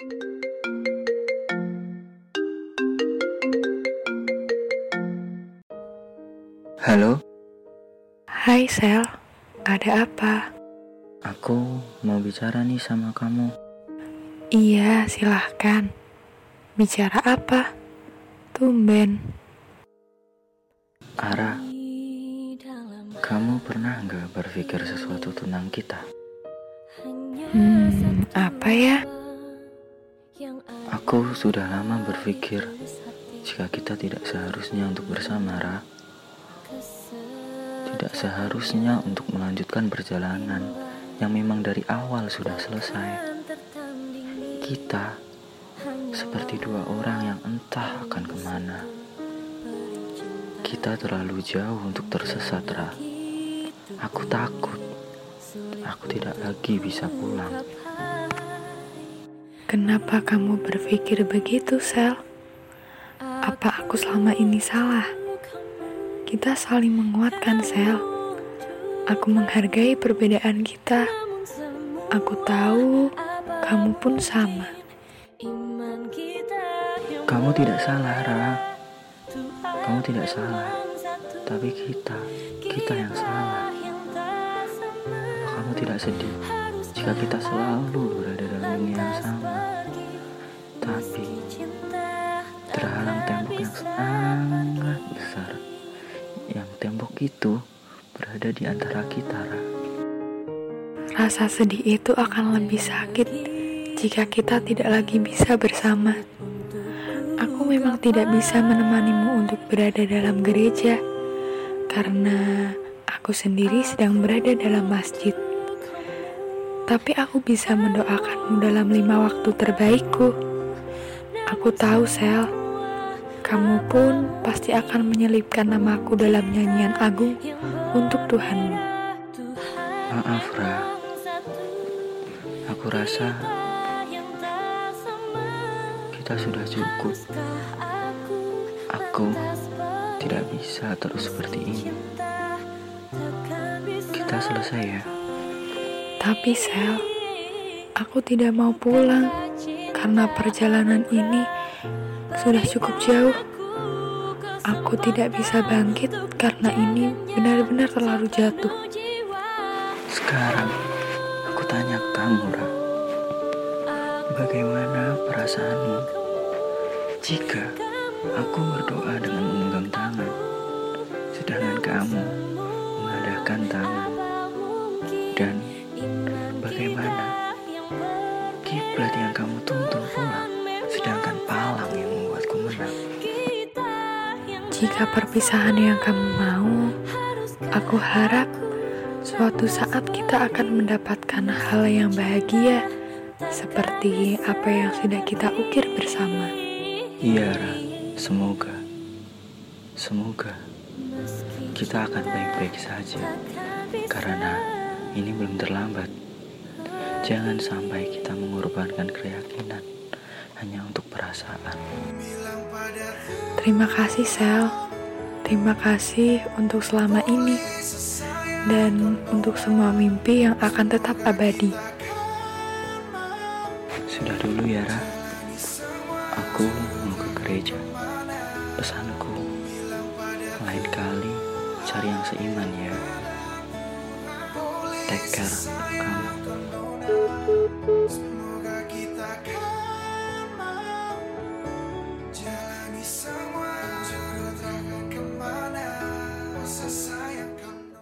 Halo, Hai Sel, ada apa? aku mau bicara nih sama kamu. Iya, silahkan. Bicara apa? Tumben. Ara, kamu pernah nggak berpikir sesuatu tentang kita? Hmm, apa ya? Aku sudah lama berpikir jika kita tidak seharusnya untuk bersama, Ra. Tidak seharusnya untuk melanjutkan perjalanan yang memang dari awal sudah selesai. Kita seperti dua orang yang entah akan ke mana. Kita terlalu jauh untuk tersesat, Ra. Aku takut. Aku tidak lagi bisa pulang. Kenapa kamu berpikir begitu, Sel? Apa aku selama ini salah? Kita saling menguatkan, Sel. Aku menghargai perbedaan kita. Aku tahu kamu pun sama. Kamu tidak salah, Ra. Kamu tidak salah. Tapi kita, kita yang salah. Kamu tidak sedih jika kita selalu berada dalam dunia yang sama? Tapi terhalang tembok yang sangat besar. Yang tembok itu berada di antara kita, Ra. Rasa sedih itu akan lebih sakit jika kita tidak lagi bisa bersama. Aku memang tidak bisa menemanimu untuk berada dalam gereja karena aku sendiri sedang berada dalam masjid. Tapi aku bisa mendoakanmu dalam lima waktu terbaikku. Aku tahu, Sel, kamu pun pasti akan menyelipkan namaku dalam nyanyian agung untuk Tuhanmu. Maaf, Ra. Aku rasa kita sudah cukup. Aku tidak bisa terus seperti ini. Kita selesai ya. Tapi Sel, aku tidak mau pulang karena perjalanan ini sudah cukup jauh. Aku tidak bisa bangkit karena ini benar-benar terlalu jatuh. Sekarang aku tanya kamu, Ra. Bagaimana perasaanmu jika aku berdoa dengan memegang tangan, sedangkan kamu mengadakan tangan? Dan bagaimana kiblat yang kamu tuntun pulang, sedangkan palang yang membuatku menang? Jika perpisahan yang kamu mau, aku harap suatu saat kita akan mendapatkan hal yang bahagia seperti apa yang sudah kita ukir bersama. Iya, Ra. Semoga, semoga kita akan baik-baik saja. Karena ini belum terlambat. Jangan sampai kita mengorbankan keyakinan hanya untuk perasaan. Terima kasih Sel. Terima kasih untuk selama ini dan untuk semua mimpi yang akan tetap abadi. Sudah dulu ya, Ra. Aku mau ke gereja. Pesanku, lain kali cari yang seiman ya. Take care, kamu. Spirit.